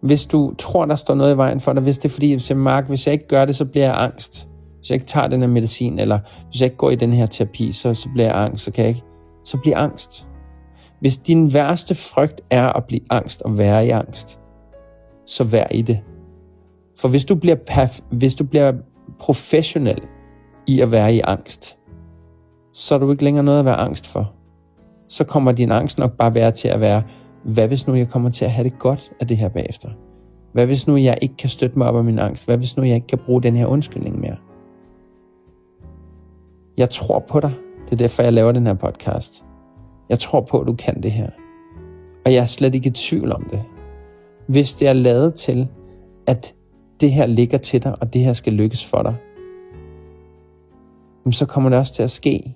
Hvis du tror, der står noget i vejen for dig, hvis det er fordi, at Mark, hvis jeg ikke gør det, så bliver jeg angst. Hvis jeg ikke tager den her medicin, eller hvis jeg ikke går i den her terapi, så, så bliver jeg angst, så kan jeg ikke. Så bliver angst. Hvis din værste frygt er at blive angst og være i angst, så vær i det. For hvis du bliver, perf- hvis du bliver professionel i at være i angst, så er du ikke længere noget at være angst for. Så kommer din angst nok bare være til at være, hvad hvis nu jeg kommer til at have det godt af det her bagefter? Hvad hvis nu jeg ikke kan støtte mig op af min angst? Hvad hvis nu jeg ikke kan bruge den her undskyldning mere? Jeg tror på dig. Det er derfor, jeg laver den her podcast. Jeg tror på, at du kan det her. Og jeg er slet ikke i tvivl om det. Hvis det er lavet til, at det her ligger til dig, og det her skal lykkes for dig, så kommer det også til at ske.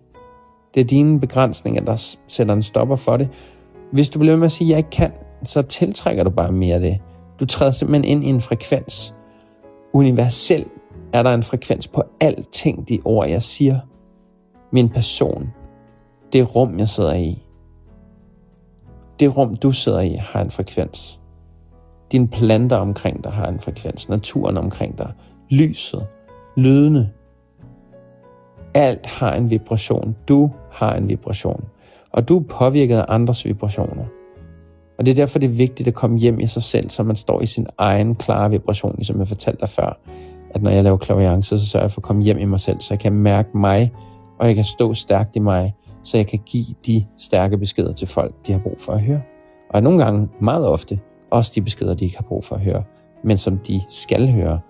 Det er dine begrænsninger, der sætter en stopper for det. Hvis du bliver ved med at sige, at jeg ikke kan, så tiltrækker du bare mere af det. Du træder simpelthen ind i en frekvens. Universel er der en frekvens på alting, de ord, jeg siger. Min person. Det rum, jeg sidder i. Det rum, du sidder i, har en frekvens. Dine planter omkring dig har en frekvens. Naturen omkring dig. Lyset. Lydene. Alt har en vibration. Du har en vibration. Og du er påvirket af andres vibrationer. Og det er derfor, det er vigtigt at komme hjem i sig selv, så man står i sin egen klare vibration, ligesom jeg fortalte dig før. At når jeg laver klaviance, så sørger jeg for at komme hjem i mig selv, så jeg kan mærke mig, og jeg kan stå stærkt i mig, så jeg kan give de stærke beskeder til folk, de har brug for at høre. Og nogle gange, meget ofte, også de beskeder, de ikke har brug for at høre, men som de skal høre.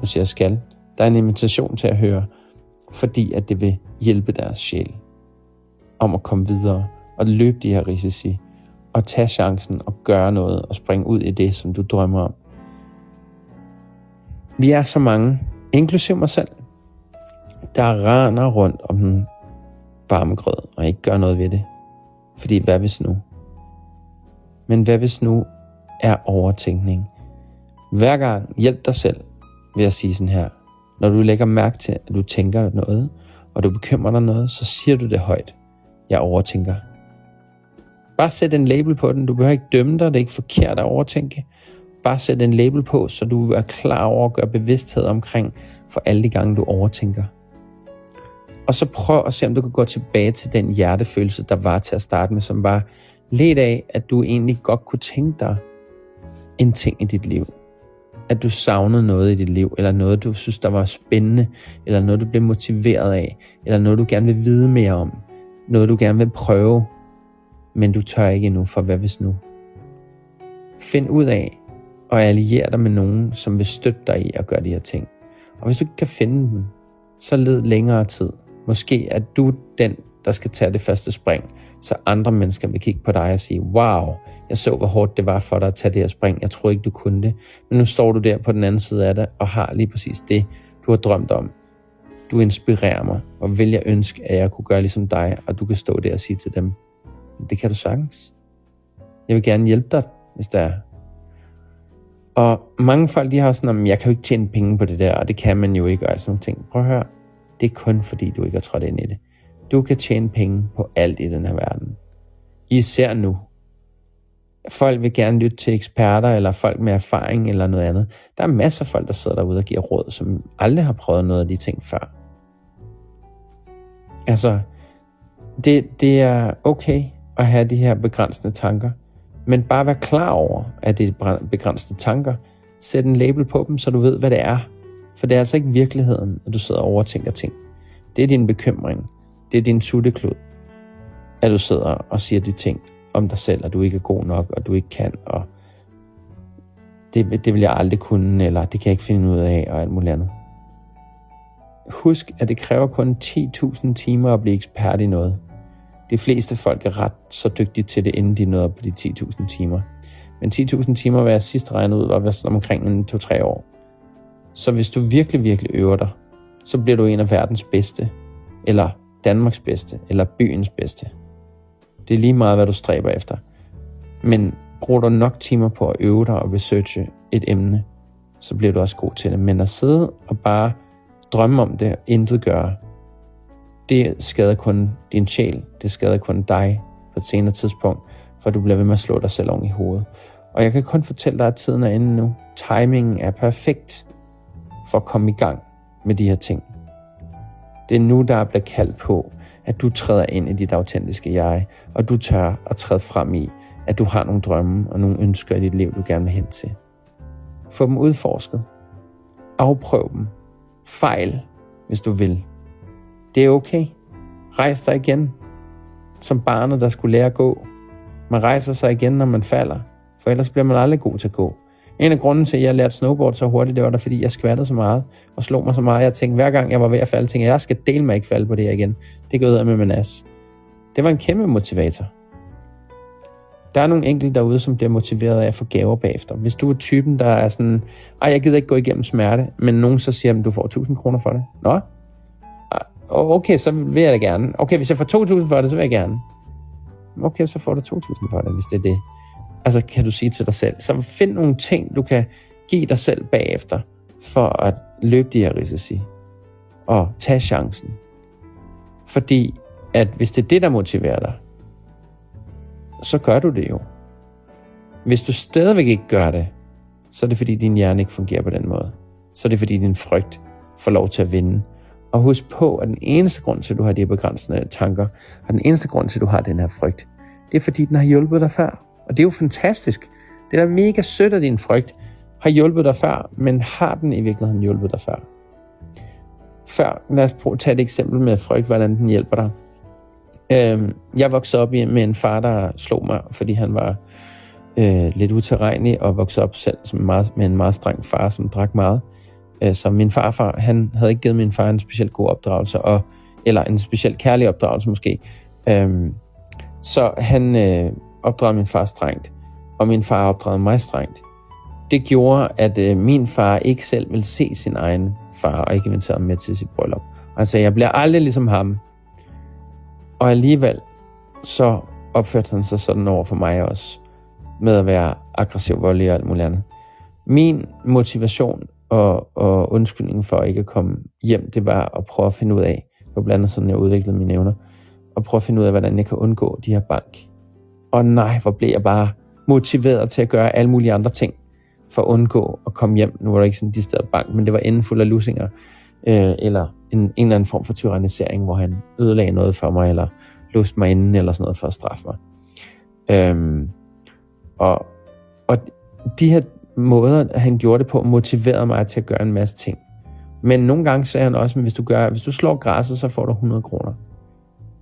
Nu siger jeg skal. Der er en invitation til at høre, fordi at det vil hjælpe deres sjæl om at komme videre og løbe de her risici og tage chancen og gøre noget og springe ud i det, som du drømmer om. Vi er så mange, inklusiv mig selv, der render rundt om den varme grød og ikke gør noget ved det. Fordi hvad hvis nu? Men hvad hvis nu er overtænkning? Hver gang hjælp dig selv ved at sige sådan her. Når du lægger mærke til, at du tænker noget, og du bekymrer dig noget, så siger du det højt. Jeg overtænker. Bare sæt en label på den. Du behøver ikke dømme dig. Det er ikke forkert at overtænke. bare sæt en label på, så du er klar over at gøre bevidsthed omkring for alle de gange, du overtænker. Og så prøv at se, om du kan gå tilbage til den hjertefølelse, der var til at starte med, som var lidt af, at du egentlig godt kunne tænke dig en ting i dit liv. At du savnede noget i dit liv, eller noget, du synes, der var spændende, eller noget, du blev motiveret af, eller noget, du gerne vil vide mere om. Noget, du gerne vil prøve, men du tør ikke endnu, for hvad hvis nu? Find ud af og allier dig med nogen, som vil støtte dig i at gøre de her ting. Og hvis du ikke kan finde dem, så led længere tid. Måske er du den, der skal tage det første spring, så andre mennesker vil kigge på dig og sige, wow, jeg så, hvor hårdt det var for dig at tage det her spring. Jeg tror ikke, du kunne det. Men nu står du der på den anden side af det, og har lige præcis det, du har drømt om. Du inspirerer mig, og vil jeg ønske, at jeg kunne gøre ligesom dig, og du kan stå der og sige til dem, det kan du sagtens. Jeg vil gerne hjælpe dig, hvis der er. Og mange folk, de har sådan, at jeg kan jo ikke tjene penge på det der, og det kan man jo ikke, og sådan nogle ting. Prøv at høre, det er kun fordi, du ikke har trådt ind i det. Du kan tjene penge på alt i den her verden. Især nu. Folk vil gerne lytte til eksperter, eller folk med erfaring, eller noget andet. Der er masser af folk, der sidder derude og giver råd, som aldrig har prøvet noget af de ting før. Altså, det, det er okay at have de her begrænsende tanker, men bare vær klar over, at det er begrænsende tanker. Sæt en label på dem, så du ved, hvad det er. For det er altså ikke virkeligheden, at du sidder og overtænker ting. Det er din bekymring. Det er din sutteklod, at du sidder og siger de ting om dig selv, at du ikke er god nok, og du ikke kan, og det, det vil jeg aldrig kunne, eller det kan jeg ikke finde ud af, og alt muligt andet. Husk, at det kræver kun 10.000 timer at blive ekspert i noget. De fleste folk er ret så dygtige til det, inden de nåede på de 10.000 timer. Men 10.000 timer, hvad jeg sidst regnede ud, var sådan omkring en 2-3 år. Så hvis du virkelig, virkelig øver dig, så bliver du en af verdens bedste, eller Danmarks bedste, eller byens bedste. Det er lige meget, hvad du stræber efter. Men bruger du nok timer på at øve dig og researche et emne, så bliver du også god til det. Men at sidde og bare drømme om det og intet gøre, det skader kun din sjæl. Det skader kun dig på et senere tidspunkt, for du bliver ved med at slå dig selv oven i hovedet. Og jeg kan kun fortælle dig, at tiden er inde nu. Timingen er perfekt for at komme i gang med de her ting. Det er nu, der bliver kaldt på, at du træder ind i dit autentiske jeg, og du tør at træde frem i, at du har nogle drømme og nogle ønsker i dit liv, du gerne vil hen til. Få dem udforsket. Afprøv dem. Fejl, hvis du vil. Det er okay. Rejs dig igen. Som barnet, der skulle lære at gå. Man rejser sig igen, når man falder, for ellers bliver man aldrig god til at gå. En af grunden til, at jeg lærte snowboard så hurtigt, det var da, fordi jeg skvattede så meget og slog mig så meget. Jeg tænkte, hver gang jeg var ved at falde, tænkte jeg, jeg skal dele mig ikke falde på det her igen. Det gør jeg med min as. Det var en kæmpe motivator. Der er nogle enkelte derude, som bliver motiveret af at få gaver bagefter. Hvis du er typen, der er sådan, ej, jeg gider ikke gå igennem smerte, men nogen så siger, at du får 1000 kroner for det. Nå, ah, okay, så vil jeg da gerne. Okay, hvis jeg får 2.000 for det, så vil jeg gerne. Okay, så får du 2.000 for det, hvis det er det. Altså, kan du sige til dig selv. Så find nogle ting, du kan give dig selv bagefter, for at løbe de her risici. Og tage chancen. Fordi, at hvis det er det, der motiverer dig, så gør du det jo. Hvis du stadigvæk ikke gør det, så er det fordi, din hjerne ikke fungerer på den måde. Så er det fordi, din frygt får lov til at vinde og husk på, at den eneste grund til, at du har de her begrænsende tanker, og den eneste grund til, at du har den her frygt, det er fordi, den har hjulpet dig før. Og det er jo fantastisk. Det er da mega sødt, at din frygt har hjulpet dig før, men har den i virkeligheden hjulpet dig før? Før, lad os prøve at tage et eksempel med frygt, hvordan den hjælper dig. Øhm, jeg voksede op med en far, der slog mig, fordi han var øh, lidt uterrenelig, og voksede op selv som meget, med en meget streng far, som drak meget. Øh, så min farfar, han havde ikke givet min far en specielt god opdragelse, og, eller en specielt kærlig opdragelse måske. Øhm, så han øh, opdragede min far strengt, og min far opdragede mig strengt. Det gjorde, at øh, min far ikke selv ville se sin egen far, og ikke invitere ham med til sit bryllup. Han sagde, jeg bliver aldrig ligesom ham. Og alligevel, så opførte han sig sådan over for mig også, med at være aggressiv, voldelig og alt muligt andet. Min motivation og, og undskyldningen for ikke at komme hjem, det var at prøve at finde ud af, hvor blandt andet sådan, jeg udviklede mine evner, og prøve at finde ud af, hvordan jeg kan undgå de her bank. Og nej, hvor blev jeg bare motiveret til at gøre alle mulige andre ting. for at undgå at komme hjem. Nu var det ikke sådan de steder bank, men det var inden fuld af lusinger, øh, eller en, en eller anden form for tyrannisering, hvor han ødelagde noget for mig, eller låste mig inden, eller sådan noget for at straffe mig. Øhm, og, og de her måder, han gjorde det på, motiverede mig til at gøre en masse ting. Men nogle gange sagde han også, at hvis du, gør, hvis du slår græsset, så får du 100 kroner.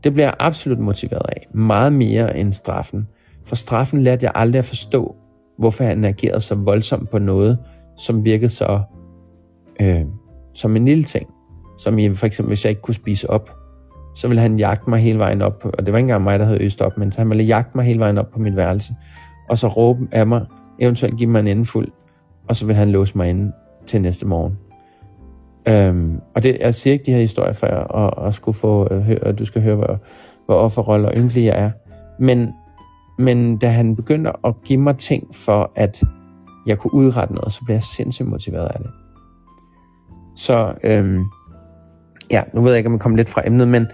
Det bliver jeg absolut motiveret af. Meget mere end straffen. For straffen lærte jeg aldrig at forstå, hvorfor han agerede så voldsomt på noget, som virkede så øh, som en lille ting. Som i, for eksempel, hvis jeg ikke kunne spise op, så ville han jagte mig hele vejen op. Og det var ikke engang mig, der havde øst op, men så han ville jagte mig hele vejen op på mit værelse. Og så råbe af mig, eventuelt give mig en endefuld, og så vil han låse mig inde til næste morgen. Øhm, og det, jeg siger ikke de her historier for at, at skulle få, øh, uh, høre, at du skal høre, hvor, hvor offerrolle og yndelig jeg er. Men, men da han begyndte at give mig ting for, at jeg kunne udrette noget, så blev jeg sindssygt motiveret af det. Så øhm, ja, nu ved jeg ikke, om jeg kommer lidt fra emnet, men,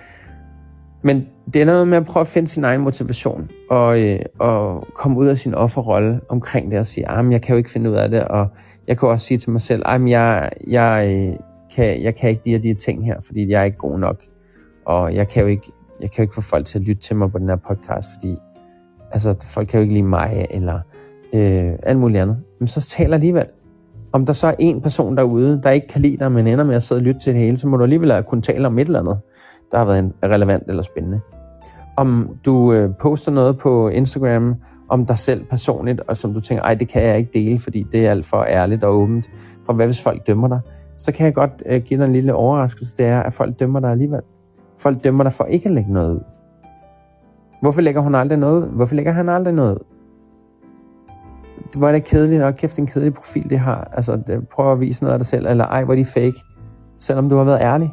men det er noget med at prøve at finde sin egen motivation og, øh, og komme ud af sin offerrolle omkring det og sige, ah, at jeg kan jo ikke finde ud af det, og jeg kan også sige til mig selv, ah, at jeg, jeg, øh, kan, jeg kan ikke de her, de her ting her, fordi jeg er ikke god nok, og jeg kan jo ikke, jeg kan jo ikke få folk til at lytte til mig på den her podcast, fordi altså, folk kan jo ikke lide mig, eller øh, alt muligt andet. Men så taler alligevel. Om der så er en person derude, der ikke kan lide dig, men ender med at sidde og lytte til det hele, så må du alligevel kunne tale om et eller andet, der har været relevant eller spændende om du øh, poster noget på Instagram om dig selv personligt, og som du tænker, ej, det kan jeg ikke dele, fordi det er alt for ærligt og åbent. For hvad hvis folk dømmer dig? Så kan jeg godt øh, give dig en lille overraskelse, det er, at folk dømmer dig alligevel. Folk dømmer dig for ikke at lægge noget ud. Hvorfor lægger hun aldrig noget ud? Hvorfor lægger han aldrig noget ud? Det var da kedeligt, og kæft en kedelig profil, det har. Altså, det, prøv at vise noget af dig selv, eller ej, hvor er de fake, selvom du har været ærlig.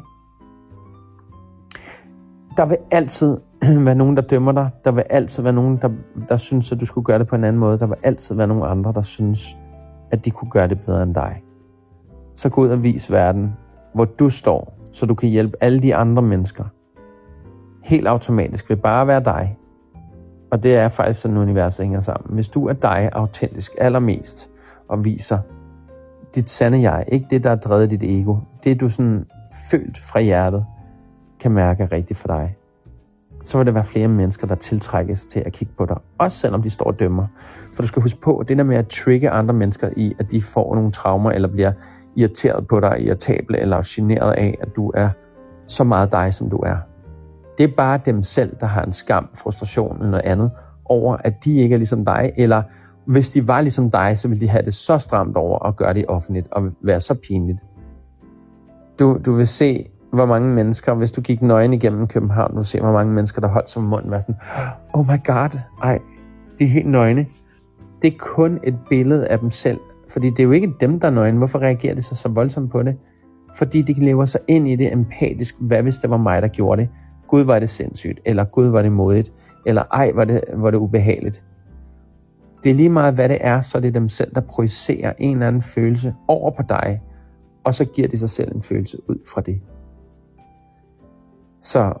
Der vil altid være nogen, der dømmer dig. Der vil altid være nogen, der, der synes, at du skulle gøre det på en anden måde. Der vil altid være nogen andre, der synes, at de kunne gøre det bedre end dig. Så gå ud og vis verden, hvor du står, så du kan hjælpe alle de andre mennesker. Helt automatisk ved bare at være dig. Og det er faktisk sådan, universet hænger sammen. Hvis du er dig autentisk allermest, og viser dit sande jeg, ikke det, der er drevet dit ego, det du sådan følt fra hjertet, kan mærke rigtigt for dig, så vil der være flere mennesker, der tiltrækkes til at kigge på dig. Også selvom de står og dømmer. For du skal huske på, at det der med at trigge andre mennesker i, at de får nogle traumer, eller bliver irriteret på dig, irritable eller generet af, at du er så meget dig, som du er. Det er bare dem selv, der har en skam, frustration eller noget andet over, at de ikke er ligesom dig, eller hvis de var ligesom dig, så ville de have det så stramt over at gøre det offentligt og være så pinligt. Du, du vil se hvor mange mennesker, hvis du gik nøgen igennem København, du ser, hvor mange mennesker, der holdt som munden, var sådan, oh my god, ej, de er helt nøgne. Det er kun et billede af dem selv, fordi det er jo ikke dem, der er nøgen. Hvorfor reagerer de så så voldsomt på det? Fordi de lever sig ind i det empatisk. Hvad hvis det var mig, der gjorde det? Gud, var det sindssygt. Eller Gud, var det modigt. Eller ej, var det, var det ubehageligt. Det er lige meget, hvad det er, så det er dem selv, der projicerer en eller anden følelse over på dig, og så giver de sig selv en følelse ud fra det. Så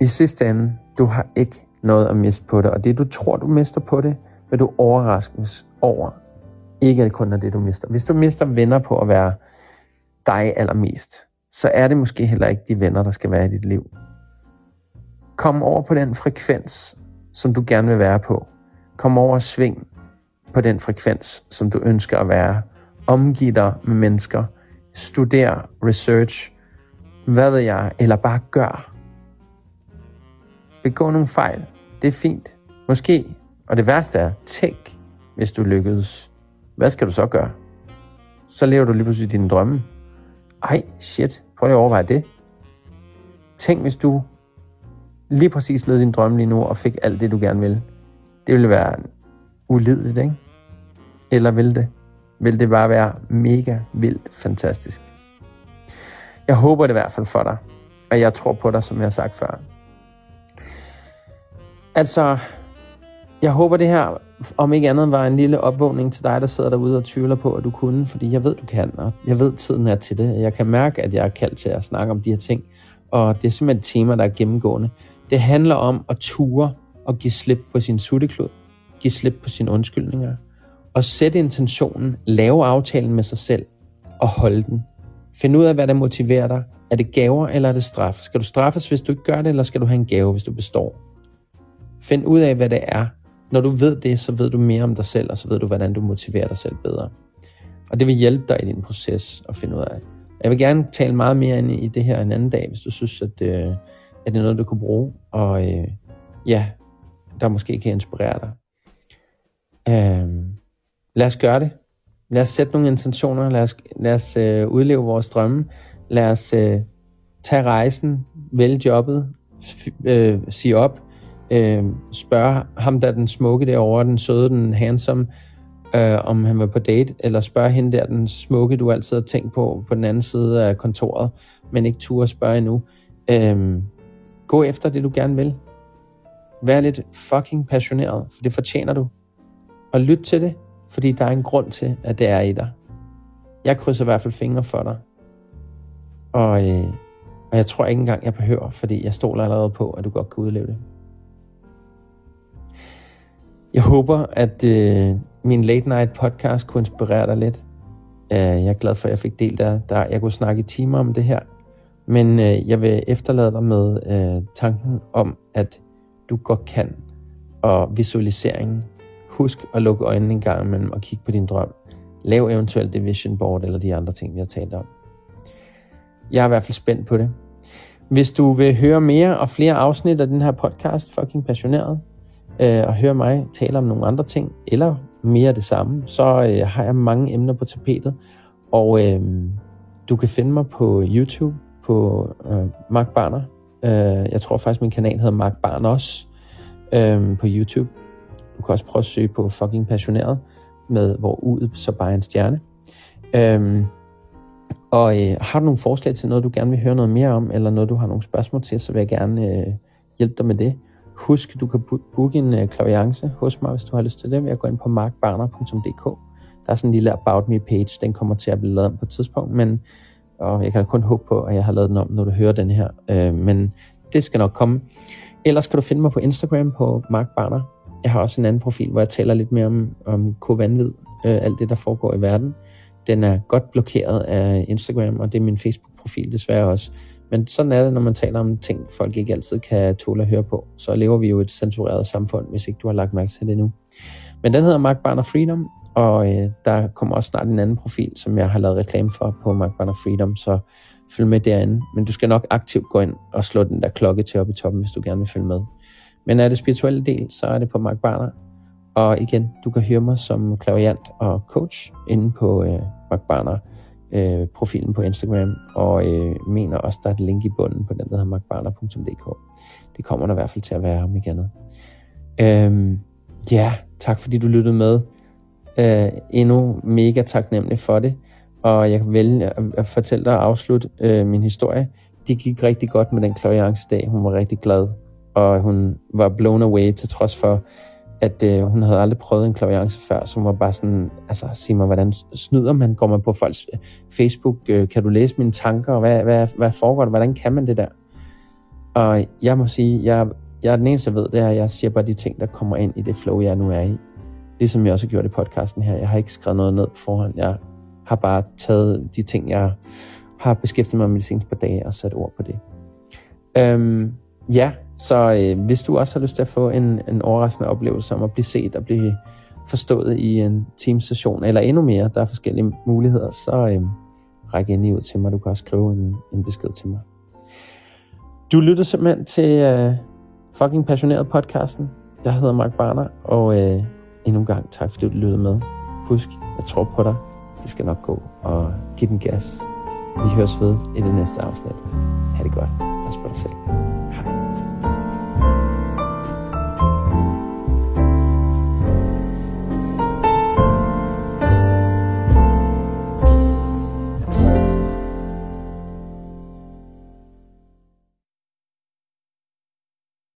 i sidste ende, du har ikke noget at miste på det, og det du tror, du mister på det, vil du overraskes over. Ikke det kun er det, du mister. Hvis du mister venner på at være dig allermest, så er det måske heller ikke de venner, der skal være i dit liv. Kom over på den frekvens, som du gerne vil være på. Kom over og sving på den frekvens, som du ønsker at være. Omgiv dig med mennesker. Studer, research, hvad ved jeg, eller bare gør begå nogle fejl. Det er fint. Måske. Og det værste er, tænk, hvis du lykkedes. Hvad skal du så gøre? Så lever du lige pludselig dine drømme. Ej, shit. Prøv lige at overveje det. Tænk, hvis du lige præcis levede din drømme lige nu, og fik alt det, du gerne vil. Det ville være ulideligt, ikke? Eller vil det? Vil det bare være mega vildt fantastisk? Jeg håber det i hvert fald for dig, og jeg tror på dig, som jeg har sagt før. Altså, jeg håber det her, om ikke andet, var en lille opvågning til dig, der sidder derude og tvivler på, at du kunne, fordi jeg ved, du kan, og jeg ved, tiden er til det. Jeg kan mærke, at jeg er kaldt til at snakke om de her ting, og det er simpelthen et tema, der er gennemgående. Det handler om at ture og give slip på sin sutteklod, give slip på sine undskyldninger, Og sætte intentionen, lave aftalen med sig selv og holde den. Find ud af, hvad der motiverer dig. Er det gaver, eller er det straf? Skal du straffes, hvis du ikke gør det, eller skal du have en gave, hvis du består? Find ud af, hvad det er. Når du ved det, så ved du mere om dig selv, og så ved du, hvordan du motiverer dig selv bedre. Og det vil hjælpe dig i din proces at finde ud af. Jeg vil gerne tale meget mere ind i det her en anden dag, hvis du synes, at, øh, at det er noget, du kunne bruge. Og øh, ja, der måske kan inspirere dig. Øh, lad os gøre det. Lad os sætte nogle intentioner. Lad os, lad os øh, udleve vores drømme. Lad os øh, tage rejsen, vælge jobbet, øh, sige op, øh, spørge ham, der den smukke derovre, den søde, den handsome, øh, om han var på date, eller spørge hende der, den smukke, du altid har tænkt på, på den anden side af kontoret, men ikke turde spørge endnu. Øh, gå efter det, du gerne vil. Vær lidt fucking passioneret, for det fortjener du. Og lyt til det, fordi der er en grund til, at det er i dig. Jeg krydser i hvert fald fingre for dig. Og, øh, og jeg tror ikke engang, jeg behøver, fordi jeg stoler allerede på, at du godt kan udleve det. Jeg håber, at øh, min late night podcast kunne inspirere dig lidt. Øh, jeg er glad for, at jeg fik delt der. der jeg kunne snakke i timer om det her. Men øh, jeg vil efterlade dig med øh, tanken om, at du godt kan. Og visualiseringen. Husk at lukke øjnene en gang imellem og kigge på din drøm. Lav eventuelt det vision board eller de andre ting, vi har talt om. Jeg er i hvert fald spændt på det. Hvis du vil høre mere og flere afsnit af den her podcast, fucking passioneret, øh, og høre mig tale om nogle andre ting, eller mere af det samme, så øh, har jeg mange emner på tapetet, og øh, du kan finde mig på YouTube, på øh, Mark Barner. Øh, jeg tror faktisk, min kanal hedder Mark Barner også, øh, på YouTube. Du kan også prøve at søge på fucking passioneret, med hvor udet så bare en stjerne. Øh, og øh, har du nogle forslag til noget, du gerne vil høre noget mere om, eller noget, du har nogle spørgsmål til, så vil jeg gerne øh, hjælpe dig med det. Husk, du kan booke en øh, klaviance hos mig, hvis du har lyst til det, ved at gå ind på markbarner.dk. Der er sådan en lille About Me page, den kommer til at blive lavet på et tidspunkt, men og jeg kan kun håbe på, at jeg har lavet den om, når du hører den her. Øh, men det skal nok komme. Ellers kan du finde mig på Instagram på Mark Barner. Jeg har også en anden profil, hvor jeg taler lidt mere om, om kovanvid, øh, alt det, der foregår i verden. Den er godt blokeret af Instagram, og det er min Facebook-profil desværre også. Men sådan er det, når man taler om ting, folk ikke altid kan tåle at høre på. Så lever vi jo i et censureret samfund, hvis ikke du har lagt mærke til det nu. Men den hedder Mark Barner Freedom, og øh, der kommer også snart en anden profil, som jeg har lavet reklame for på Mark Barner Freedom, så følg med derinde. Men du skal nok aktivt gå ind og slå den der klokke til op i toppen, hvis du gerne vil følge med. Men er det spirituelle del, så er det på Mark Barner. Og igen, du kan høre mig som klaviant og coach inde på øh, Mark Barner øh, profilen på Instagram, og øh, mener også, der er et link i bunden på den, der hedder markbarner.dk. Det kommer der i hvert fald til at være om ikke andet. Øhm, ja, tak fordi du lyttede med. Øh, endnu mega taknemmelig for det, og jeg kan vælge at, at fortælle dig og afslutte øh, min historie. Det gik rigtig godt med den klaviance dag. Hun var rigtig glad, og hun var blown away til trods for, at øh, hun havde aldrig prøvet en klaviance før, som var bare sådan, altså sig mig, hvordan snyder man? Går man på folks øh, Facebook? Øh, kan du læse mine tanker? Og hvad, hvad, hvad foregår der? Hvordan kan man det der? Og jeg må sige, jeg, jeg er den eneste, der ved det her. Jeg siger bare de ting, der kommer ind i det flow, jeg nu er i. Ligesom jeg også har gjort i podcasten her. Jeg har ikke skrevet noget ned på forhånd. Jeg har bare taget de ting, jeg har beskæftiget mig med de seneste par dage og sat ord på det. Øhm, ja, så øh, hvis du også har lyst til at få en, en overraskende oplevelse om at blive set og blive forstået i en teamsession, eller endnu mere, der er forskellige muligheder, så øh, ræk ind i ud til mig. Du kan også skrive en, en besked til mig. Du lytter simpelthen til øh, fucking passioneret podcasten. Jeg hedder Mark Barner, og øh, endnu en gang tak, fordi du lyttede med. Husk, jeg tror på dig. Det skal nok gå, og giv den gas. Vi høres ved i det næste afsnit. Ha' det godt. Pas på dig selv.